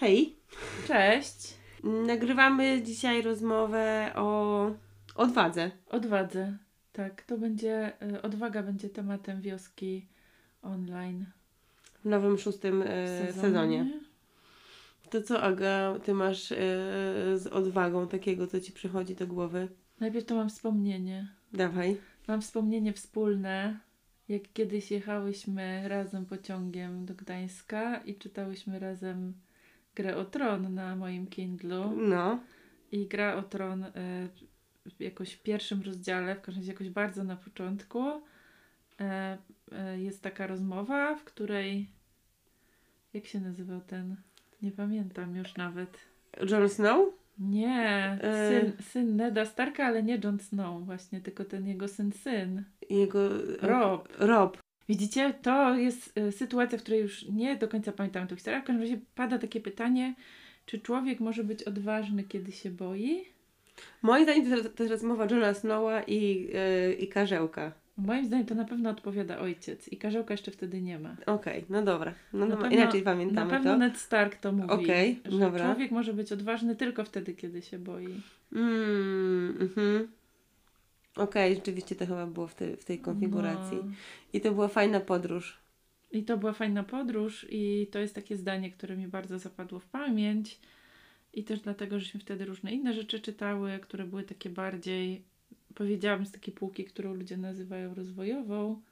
Hej, Cześć. nagrywamy dzisiaj rozmowę o odwadze. Odwadze. Tak, to będzie, y, odwaga będzie tematem wioski online W nowym szóstym e, sezonie. To co, Aga, ty masz e, z odwagą takiego, co ci przychodzi do głowy? Najpierw to mam wspomnienie. Dawaj. Mam wspomnienie wspólne, jak kiedyś jechałyśmy razem pociągiem do Gdańska i czytałyśmy razem grę o tron na moim Kindlu. No. I gra o tron y, jakoś w pierwszym rozdziale, w każdym razie jakoś bardzo na początku, e, e, jest taka rozmowa, w której. Jak się nazywał ten? Nie pamiętam już nawet. Jon Snow? Nie, E. syn, syn Neda Starka, ale nie Jon Snow, właśnie, tylko ten jego syn, syn. Jego... Rob. Rob. Widzicie, to jest y, sytuacja, w której już nie do końca pamiętam tę historię. W każdym razie pada takie pytanie, czy człowiek może być odważny, kiedy się boi? Moim zdaniem to, to jest rozmowa Jona Snowa i, e, i Karzełka. Moim zdaniem to na pewno odpowiada ojciec i Karzełka jeszcze wtedy nie ma. Okej, no dobra. No, Na no, pewno- inaczej Na pamiętamy pewno to. Ned Stark to mówi, Okej, że dobra. człowiek może być odważny tylko wtedy, kiedy się boi. Mm, mhm. Okej, rzeczywiście to chyba było w, tej w tej konfiguracji. No. I to była fajna podróż. I to była fajna podróż i to jest takie zdanie, które mi bardzo zapadło w pamięć. I też dlatego, żeśmy wtedy różne inne rzeczy czytały, które były takie bardziej, powiedziałabym, z takiej półki, którą ludzie nazywają rozwojową.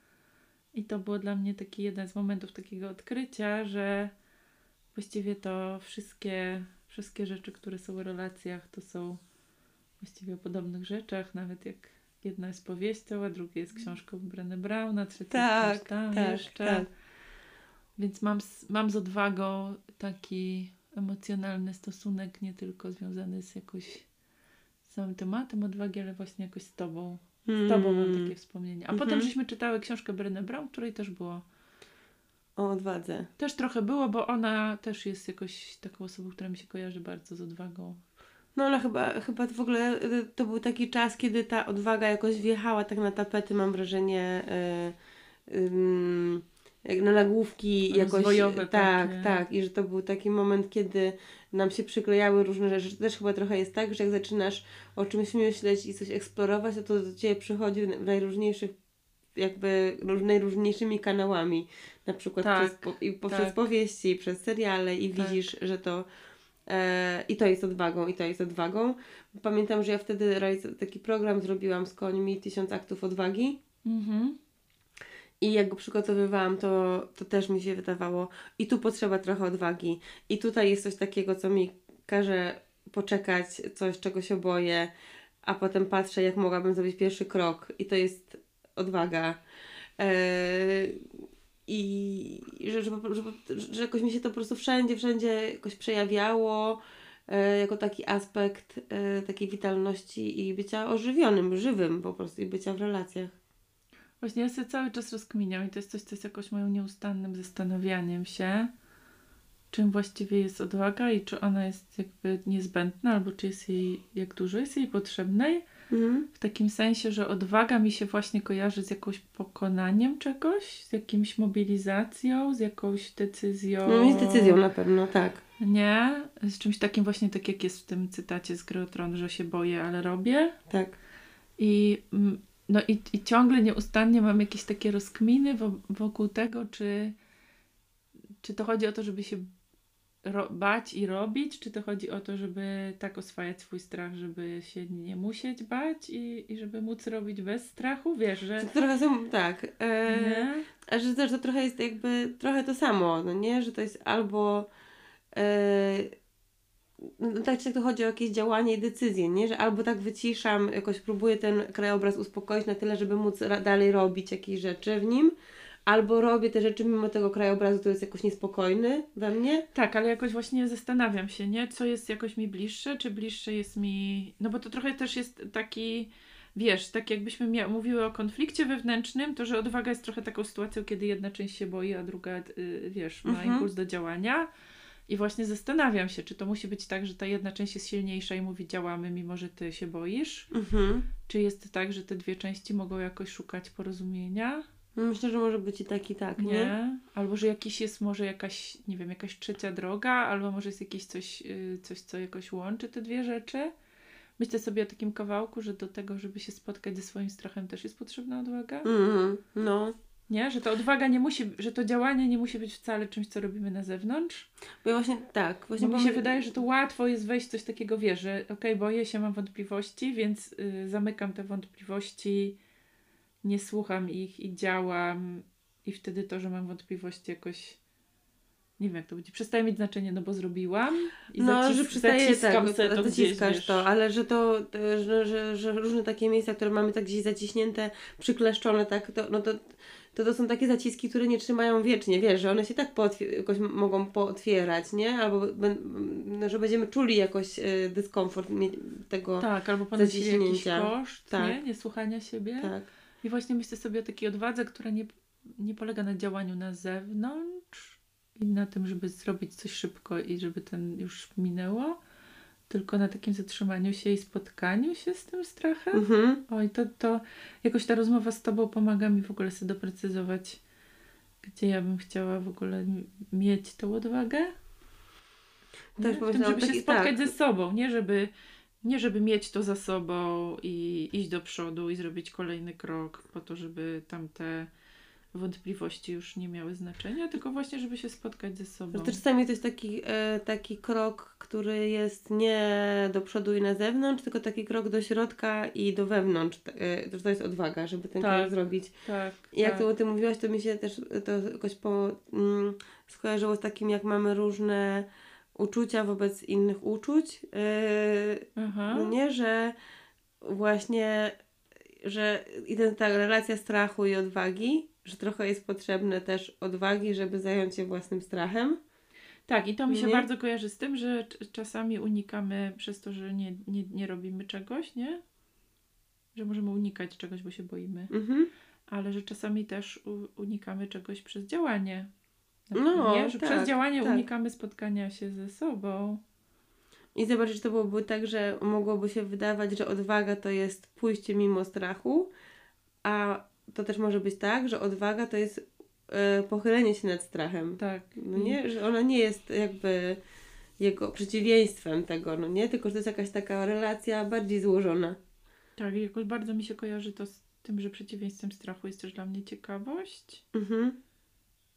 I to było dla mnie taki jeden z momentów takiego odkrycia, że właściwie to wszystkie, wszystkie rzeczy, które są w relacjach, to są właściwie o podobnych rzeczach, nawet jak jedna jest powieścią, a druga jest książką Brené Browna, trzecia Tak, jest tam tak, jeszcze. tak. Więc mam z, mam z odwagą taki emocjonalny stosunek, nie tylko związany z jakoś samym tematem odwagi, ale właśnie jakoś z tobą. Z tobą mam Mm. takie wspomnienie. A Mhm. potem żeśmy czytały książkę Brené Brown, której też było. O odwadze. Też trochę było, bo ona też jest jakoś taką osobą, która mi się kojarzy bardzo z odwagą. No ale chyba, chyba w ogóle y, to był taki czas, kiedy ta odwaga jakoś wjechała tak na tapety, mam wrażenie, y, ym, jak na nagłówki jakoś. Rozwojowe Tak, takie. tak. I że to był taki moment, kiedy nam się przyklejały różne rzeczy. To też chyba trochę jest tak, że jak zaczynasz o czymś myśleć i coś eksplorować, to to do Ciebie przychodzi w najróżniejszych jakby róż- najróżniejszymi kanałami. Na przykład Tak, przez, i poprzez tak. powieści, przez seriale i Tak. widzisz, że to i to jest odwagą, i to jest odwagą. Pamiętam, że ja wtedy taki program zrobiłam z końmi Tysiąc aktów odwagi Mhm. i jak go przygotowywałam, to, to też mi się wydawało i tu potrzeba trochę odwagi i tutaj jest coś takiego, co mi każe poczekać, coś czego się boję, a potem patrzę, jak mogłabym zrobić pierwszy krok i to jest odwaga. Eee, I że, że, że, że jakoś mi się to po prostu wszędzie, wszędzie jakoś przejawiało e, jako taki aspekt e, takiej witalności i bycia ożywionym, żywym po prostu i bycia w relacjach. Właśnie ja sobie cały czas rozkminiam i to jest coś, co jest jakoś moim nieustannym zastanawianiem się, czym właściwie jest odwaga i czy ona jest jakby niezbędna, albo czy jest jej, jak dużo jest jej potrzebnej. Mhm. W takim sensie, że odwaga mi się właśnie kojarzy z jakimś pokonaniem czegoś, z jakimś mobilizacją, z jakąś decyzją. No i z decyzją na pewno, tak. Nie, z czymś takim właśnie, tak jak jest w tym cytacie z Gry Tron, że się boję, ale robię. Tak. I, mm, no i, i ciągle nieustannie mam jakieś takie rozkminy wo- wokół tego, czy, czy to chodzi o to, żeby się bać i robić, czy to chodzi o to, żeby tak oswajać swój strach, żeby się nie musieć bać i, i żeby móc robić bez strachu, wiesz, że... To trochę są, tak. E, Nie? a że też to trochę jest jakby, trochę to samo, no nie? Że to jest albo e, no tak czy jak to chodzi o jakieś działanie i decyzje, nie? Że albo tak wyciszam, jakoś próbuję ten krajobraz uspokoić na tyle, żeby móc dalej robić jakieś rzeczy w nim, albo robię te rzeczy mimo tego krajobrazu, który jest jakoś niespokojny we mnie. Tak, ale jakoś właśnie zastanawiam się, nie? Co jest jakoś mi bliższe, czy bliższe jest mi... No bo to trochę też jest taki... Wiesz, tak jakbyśmy mia- mówiły o konflikcie wewnętrznym, to że odwaga jest trochę taką sytuacją, kiedy jedna część się boi, a druga, y, wiesz, ma Mhm. impuls do działania. I właśnie zastanawiam się, czy to musi być tak, że ta jedna część jest silniejsza i mówi działamy, mimo że ty się boisz, Mhm. czy jest tak, że te dwie części mogą jakoś szukać porozumienia. Myślę, że może być i tak, i tak, nie? nie? Albo że jakiś jest może jakaś, nie wiem, jakaś trzecia droga, albo może jest jakieś coś, y, coś, co jakoś łączy te dwie rzeczy. Myślę sobie o takim kawałku, że do tego, żeby się spotkać ze swoim strachem też jest potrzebna odwaga. Mhm, no. Nie? Że to odwaga nie musi, że to działanie nie musi być wcale czymś, co robimy na zewnątrz. Bo właśnie tak, właśnie Bo mi się pomy- wydaje, że to łatwo jest wejść w coś takiego, wiesz, że okej, boję się, mam wątpliwości, więc y, zamykam te wątpliwości, nie słucham ich i działam i wtedy to, że mam wątpliwości jakoś nie wiem jak to będzie, przestaje mieć znaczenie, no bo zrobiłam i No, zacis- że przestaje zaciskam tak, sobie to zaciskasz to, ale że to, że, że, że różne takie miejsca, które mamy tak gdzieś zaciśnięte, przykleszczone, tak, to, no to, to to są takie zaciski, które nie trzymają wiecznie, wiesz, że one się tak pootwie- jakoś mogą pootwierać, nie? Albo no, że będziemy czuli jakoś y, dyskomfort tego, tak. Tak, albo ponosili jakiś koszt, Tak. nie? Niesłuchania siebie. tak. I właśnie myślę sobie o takiej odwadze, która nie, nie polega na działaniu na zewnątrz i na tym, żeby zrobić coś szybko i żeby ten już minęło, tylko na takim zatrzymaniu się i spotkaniu się z tym strachem. Mhm. Oj, to, to jakoś ta rozmowa z Tobą pomaga mi w ogóle sobie doprecyzować, gdzie ja bym chciała w ogóle mieć tą odwagę. Też w tym, żeby się spotkać tak. ze sobą, nie żeby, nie żeby mieć to za sobą i iść do przodu i zrobić kolejny krok po to, żeby tamte wątpliwości już nie miały znaczenia, tylko właśnie, żeby się spotkać ze sobą. To czasami to jest taki, e, taki krok, który jest nie do przodu i na zewnątrz, tylko taki krok do środka i do wewnątrz. E, to, to jest odwaga, żeby ten Tak. krok zrobić. Tak, I jak tak. to o tym mówiłaś, to mi się też to jakoś po, mm, skojarzyło z takim, jak mamy różne uczucia wobec innych uczuć. Yy, Aha. no nie, że właśnie, że i ten, ta relacja strachu i odwagi, że trochę jest potrzebne też odwagi, żeby zająć się własnym strachem. Tak, i to mi się Nie? bardzo kojarzy z tym, że cz- czasami unikamy przez to, że nie, nie, nie robimy czegoś, nie? Że możemy unikać czegoś, bo się boimy, Mhm. ale że czasami też unikamy czegoś przez działanie. No, nie? Że tak, przez działanie tak. unikamy spotkania się ze sobą. I zobaczyć, że to byłoby tak, że mogłoby się wydawać, że odwaga to jest pójście mimo strachu, a to też może być tak, że odwaga to jest e, pochylenie się nad strachem. Tak. No nie, że ona nie jest jakby jego przeciwieństwem tego, no nie, tylko że to jest jakaś taka relacja bardziej złożona. Tak, i jakoś bardzo mi się kojarzy to z tym, że przeciwieństwem strachu jest też dla mnie ciekawość. Mhm.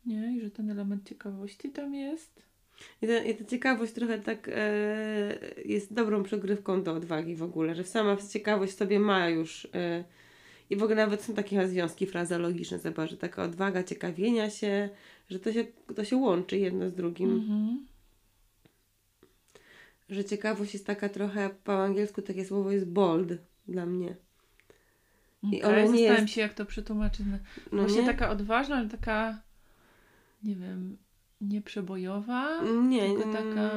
Nie? I że ten element ciekawości tam jest. I, ta, I ta ciekawość trochę tak e, jest dobrą przygrywką do odwagi w ogóle, że sama ciekawość sobie ma już e, i w ogóle nawet są takie związki frazeologiczne, zobacz, że taka odwaga ciekawienia się, że to się, to się łączy jedno z drugim. Mhm. Że ciekawość jest taka trochę, po angielsku takie słowo jest bold dla mnie. I ona nie jest- się, jak to przetłumaczyć. No Właśnie nie? taka odważna, ale taka, nie wiem, nieprzebojowa. Nie, tylko mm, taka.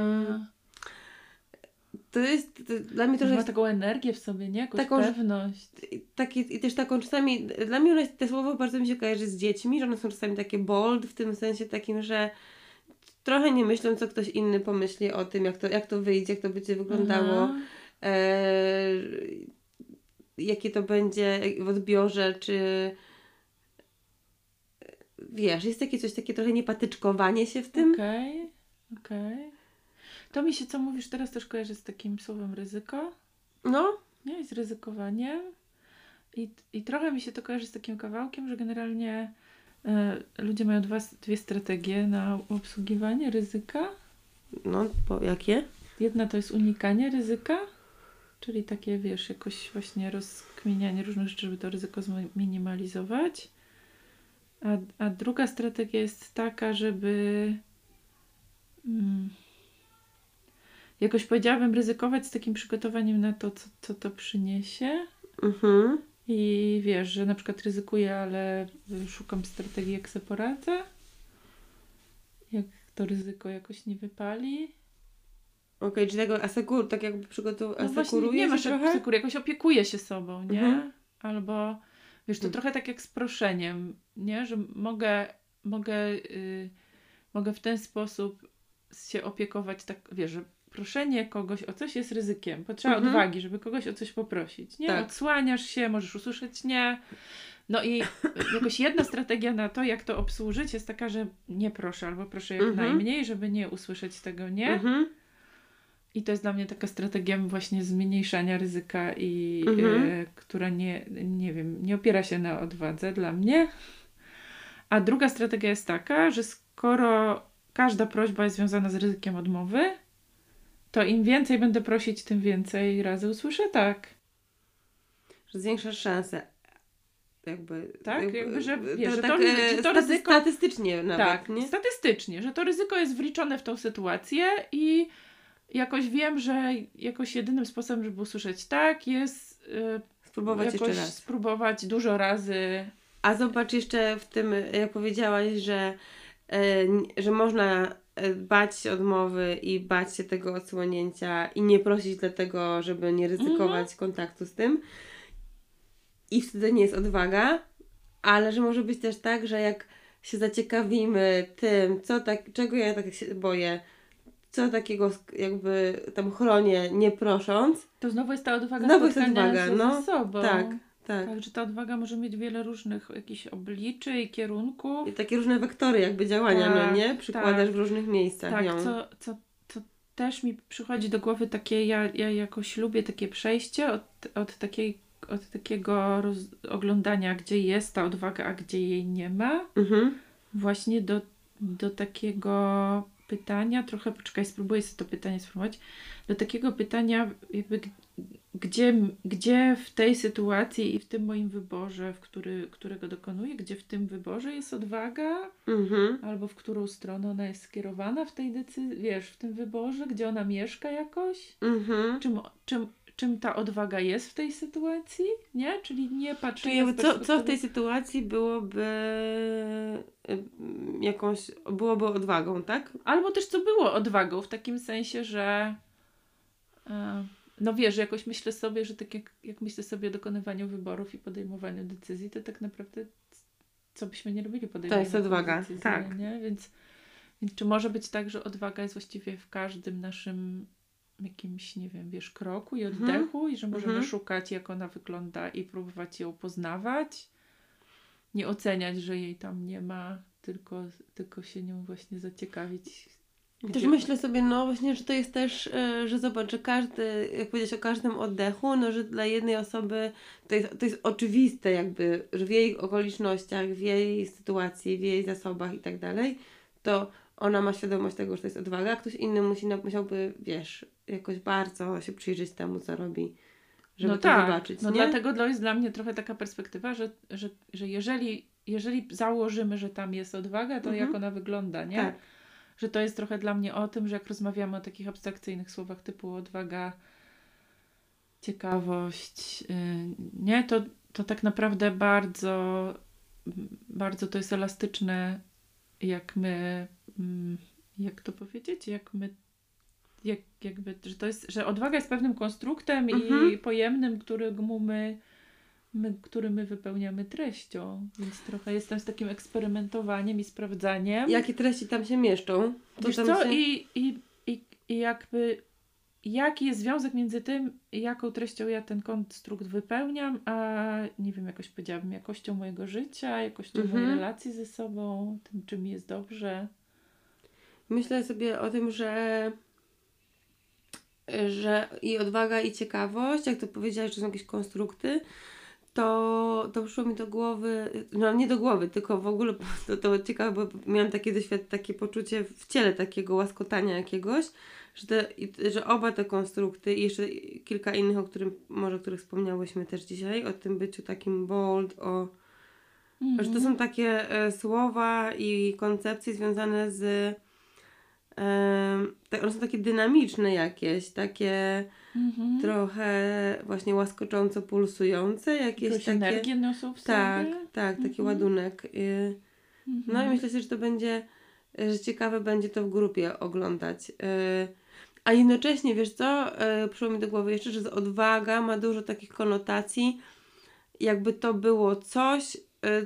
To jest to, dla mnie Że trochę ma taką energię w sobie, nie? Jakąś Taką, pewność. taki, i też taką czasami, dla mnie one, te słowo bardzo mi się kojarzy z dziećmi, że one są czasami takie bold, w tym sensie takim, że trochę nie myślą, co ktoś inny pomyśli o tym, jak to, jak to wyjdzie, jak to będzie wyglądało, e, jakie to będzie w odbiorze, czy wiesz, jest takie coś takie trochę niepatyczkowanie się w tym. Okej, okej. To mi się, co mówisz teraz, też kojarzy z takim słowem ryzyko. No, Nie? Z ryzykowaniem. I, I trochę mi się to kojarzy z takim kawałkiem, że generalnie e, ludzie mają dwa, dwie strategie na obsługiwanie ryzyka. no, bo jakie? Jedna to jest unikanie ryzyka, czyli takie, wiesz, jakoś właśnie rozkminianie różnych rzeczy, żeby to ryzyko zminimalizować. A, a druga strategia jest taka, żeby mm, jakoś powiedziałabym ryzykować z takim przygotowaniem na to, co, co to przyniesie. Mhm. I wiesz, że na przykład ryzykuję, ale szukam strategii, jak sobie poradzę. Jak to ryzyko jakoś nie wypali. Okej, czyli tego asekur, tak jakby przygotow- No właśnie, nie masz trochę? asekury, jakoś opiekuję się sobą, nie? Mhm. Albo wiesz, to Mhm. trochę tak jak z proszeniem, nie? Że mogę, mogę, y, mogę w ten sposób się opiekować, tak wiesz, że proszenie kogoś o coś jest ryzykiem. Potrzeba Mhm. odwagi, żeby kogoś o coś poprosić, nie? Tak. Odsłaniasz się, możesz usłyszeć nie, No i jakoś jedna strategia na to, jak to obsłużyć, jest taka, że nie proszę, albo proszę jak Mhm. najmniej, żeby nie usłyszeć tego nie. Mhm. I to jest dla mnie taka strategia właśnie zmniejszania ryzyka i Mhm. e, która nie, nie wiem, nie opiera się na odwadze dla mnie. A druga strategia jest taka, że skoro każda prośba jest związana z ryzykiem odmowy, to im więcej będę prosić, tym więcej razy usłyszę tak. Że zwiększasz szanse. Jakby, Tak? Jakby, że to że tak to- e, że to staty- ryzyko- statystycznie nawet, tak, nie? statystycznie, że to ryzyko jest wliczone w tą sytuację i jakoś wiem, że jakoś jedynym sposobem, żeby usłyszeć tak, jest e, Spróbować jakoś jeszcze raz. spróbować dużo razy. A zobacz jeszcze w tym, jak powiedziałaś, że, n- że można e, bać się odmowy i bać się tego odsłonięcia i nie prosić dlatego, żeby nie ryzykować Mhm. kontaktu z tym. I wtedy nie jest odwaga, ale że może być też tak, że jak się zaciekawimy tym, co tak, czego ja tak się boję, co takiego jakby tam chronię, nie prosząc. To znowu jest ta odwaga Znowu jest odwaga, no. ze sobą. Tak, tak. Tak, że ta odwaga może mieć wiele różnych jakichś obliczy i kierunków. I takie różne wektory jakby działania, no Tak, nie? Przykładasz tak. w różnych miejscach Tak, ją. co, co, co też mi przychodzi do głowy takie, ja, ja jakoś lubię takie przejście od, od, takiej, od takiego roz, oglądania, gdzie jest ta odwaga, a gdzie jej nie ma, Mhm. właśnie do, do takiego pytania, trochę poczekaj, spróbuję sobie to pytanie spróbować, do takiego pytania jakby gdzie, gdzie w tej sytuacji i w tym moim wyborze, w który, którego dokonuję, gdzie w tym wyborze jest odwaga, Mhm. albo w którą stronę ona jest skierowana w tej decyzji, wiesz, w tym wyborze, gdzie ona mieszka jakoś, Mhm. czym, czym, czym ta odwaga jest w tej sytuacji, nie? Czyli nie patrzę Czyli co, co w tej sytuacji byłoby y, jakąś, byłoby odwagą, tak? Albo też co było odwagą, w takim sensie, że e, no wiesz, jakoś myślę sobie, że tak jak, jak myślę sobie o dokonywaniu wyborów i podejmowaniu decyzji, to tak naprawdę co byśmy nie robili podejmować jest odwaga, decyzji, tak. nie? Więc, więc czy może być tak, że odwaga jest właściwie w każdym naszym jakimś, nie wiem, wiesz, kroku i Mhm. oddechu i że możemy Mhm. szukać, jak ona wygląda i próbować ją poznawać, nie oceniać, że jej tam nie ma, tylko, tylko się nią właśnie zaciekawić. Też gdzie- myślę sobie, no właśnie, że to jest też, y, że zobacz, że każdy, jak powiedziałeś o każdym oddechu, no że dla jednej osoby to jest, to jest oczywiste jakby, że w jej okolicznościach, w jej sytuacji, w jej zasobach i tak dalej, to ona ma świadomość tego, że to jest odwaga, a ktoś inny musi, musiałby, wiesz, jakoś bardzo się przyjrzeć temu, co robi, żeby no to tak, zobaczyć, no nie? dlatego to jest dla mnie trochę taka perspektywa, że, że, że jeżeli, jeżeli założymy, że tam jest odwaga, to Mhm. jak ona wygląda, nie? Tak. Że to jest trochę dla mnie o tym, że jak rozmawiamy o takich abstrakcyjnych słowach typu odwaga, ciekawość, yy, nie? To, to tak naprawdę bardzo, bardzo to jest elastyczne, jak my, mm, jak to powiedzieć, jak my jak, jakby, że to jest, że odwaga jest pewnym konstruktem i Mhm. pojemnym, któremu my, my, który my wypełniamy treścią. Więc trochę jestem z takim eksperymentowaniem i sprawdzaniem. Jakie treści tam się mieszczą? To Wiesz co? się... I, i, i, I jakby jaki jest związek między tym, jaką treścią ja ten konstrukt wypełniam, a nie wiem, jakoś powiedziałabym, jakością mojego życia, jakością Mhm. mojej relacji ze sobą, tym, czym jest dobrze. Myślę sobie o tym, że że i odwaga, i ciekawość, jak to powiedziałeś, że są jakieś konstrukty, to, to przyszło mi do głowy, no nie do głowy, tylko w ogóle to, to ciekawe, bo miałam takie doświad, takie poczucie w ciele takiego łaskotania jakiegoś, że, te, że oba te konstrukty i jeszcze kilka innych, o którym może o których wspomniałyśmy też dzisiaj, o tym byciu takim bold, o że to są takie e, słowa i koncepcje związane z. Te, one są takie dynamiczne jakieś, takie Mhm. trochę właśnie łaskocząco pulsujące, jakieś Jakąś takie. energię niosą w Tak, sobie. tak, taki Mhm. ładunek. Y, no i Mhm. myślę sobie, że to będzie, że ciekawe będzie to w grupie oglądać. Y, A jednocześnie, wiesz co, y, przyszło mi do głowy jeszcze, że odwaga ma dużo takich konotacji, jakby to było coś,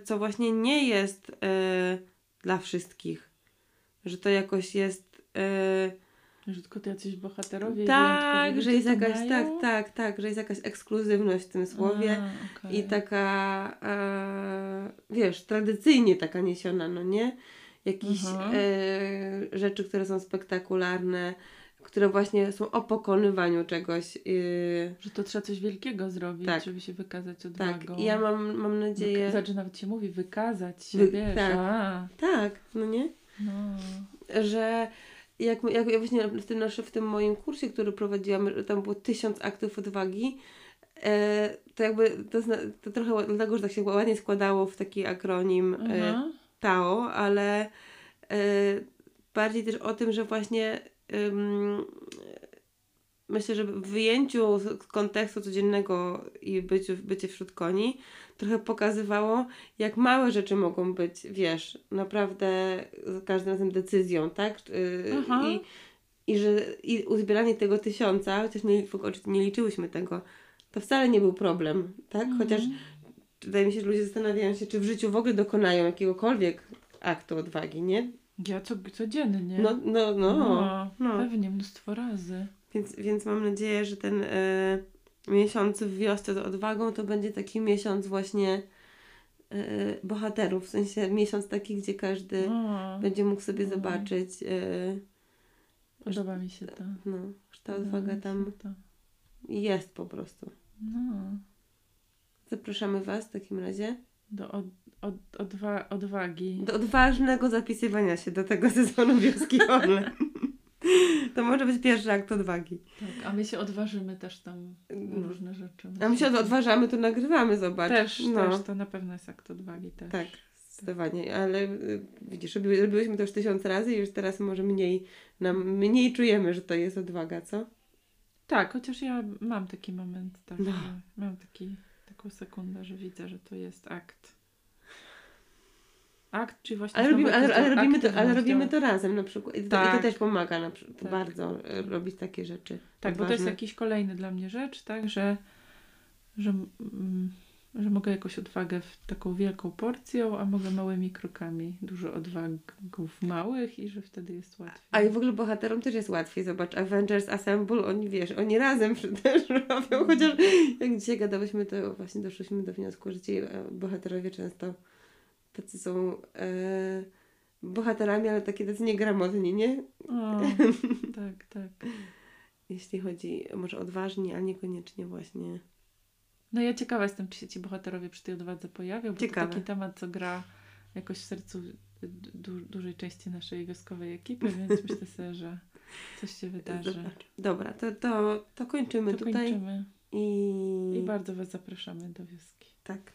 co właśnie nie jest dla wszystkich. Że to jakoś jest, y, Że tylko to jacyś bohaterowie Tak, że jest jakaś, tak, mają? tak, tak, że jest jakaś ekskluzywność w tym słowie. A, okej. I taka, e, wiesz, tradycyjnie taka niesiona, no nie? Jakieś Mhm. e, rzeczy, które są spektakularne, które właśnie są o pokonywaniu czegoś. e, Że to trzeba coś wielkiego zrobić, Tak. żeby się wykazać tak, odwagą. i ja mam, mam nadzieję. Znaczy nawet się mówi wykazać się, Wy- wiesz. tak. A, Tak, no nie? no. Że jak, jak ja właśnie w tym, naszym, w tym moim kursie, który prowadziłam, tam było tysiąc aktów odwagi, e, to jakby to, to trochę dlatego, że tak się ładnie składało w taki akronim e, Aha. Tao, ale e, bardziej też o tym, że właśnie myślę, że w wyjęciu z kontekstu codziennego i byciu, bycie wśród koni trochę pokazywało, jak małe rzeczy mogą być, wiesz, naprawdę za każdym razem decyzją, tak? Y, Aha. I, I że i uzbieranie tego tysiąca, chociaż nie, nie liczyłyśmy tego, to wcale nie był problem, tak? Chociaż Mhm. wydaje mi się, że ludzie zastanawiają się, czy w życiu w ogóle dokonają jakiegokolwiek aktu odwagi, nie? Ja co, codziennie. No, no, no. no, no. Pewnie, mnóstwo razy. Więc, więc mam nadzieję, że ten e, miesiąc w wiosce z odwagą to będzie taki miesiąc właśnie e, bohaterów, w sensie miesiąc taki, gdzie każdy O, będzie mógł sobie no. zobaczyć, e, podoba mi się to. no, że ta odwaga tam jest po prostu. No. Zapraszamy Was w takim razie Do od, od, odwa, odwagi. do odważnego zapisywania się do tego sezonu wioski online. To może być pierwszy akt odwagi. Tak, a my się odważymy też tam w różne rzeczy. A my się odważamy, to nagrywamy, zobacz. Też, no. też, to na pewno jest akt odwagi też. Tak, zdecydowanie, ale y, widzisz, robi- robiłyśmy to już tysiąc razy i już teraz może mniej, nam, mniej czujemy, że to jest odwaga, co? Tak, chociaż ja mam taki moment, tak. No. Mam taki, taką sekundę, że widzę, że to jest akt. Akt, czyli właśnie. Ale robimy, ale, ale, robimy, to, ale aktywność, robimy to razem na przykład i to, i to Tak. też pomaga na, Tak. bardzo y, robić takie rzeczy. Tak, bo to jest odważne. jakiś kolejny dla mnie rzecz, tak, że, że, mm, że mogę jakąś odwagę w taką wielką porcją, a mogę małymi krokami. Dużo odwagów małych i że wtedy jest łatwiej. A i w ogóle bohaterom też jest łatwiej, zobacz, Avengers Assemble, oni wiesz, oni razem też robią, chociaż jak dzisiaj gadałyśmy, to właśnie doszłyśmy do wniosku, że ci e, bohaterowie często tacy są e, bohaterami, ale takie tacy niegramotni, nie? O, tak, tak. Jeśli chodzi może odważni, ale niekoniecznie właśnie. No ja ciekawa jestem, czy się ci bohaterowie przy tej odwadze pojawią, bo Ciekawe. to taki temat, co gra jakoś w sercu du- dużej części naszej wioskowej ekipy, więc myślę sobie, że coś się wydarzy. Dobra, to, to, to kończymy To tutaj kończymy i i bardzo Was zapraszamy do wioski. tak.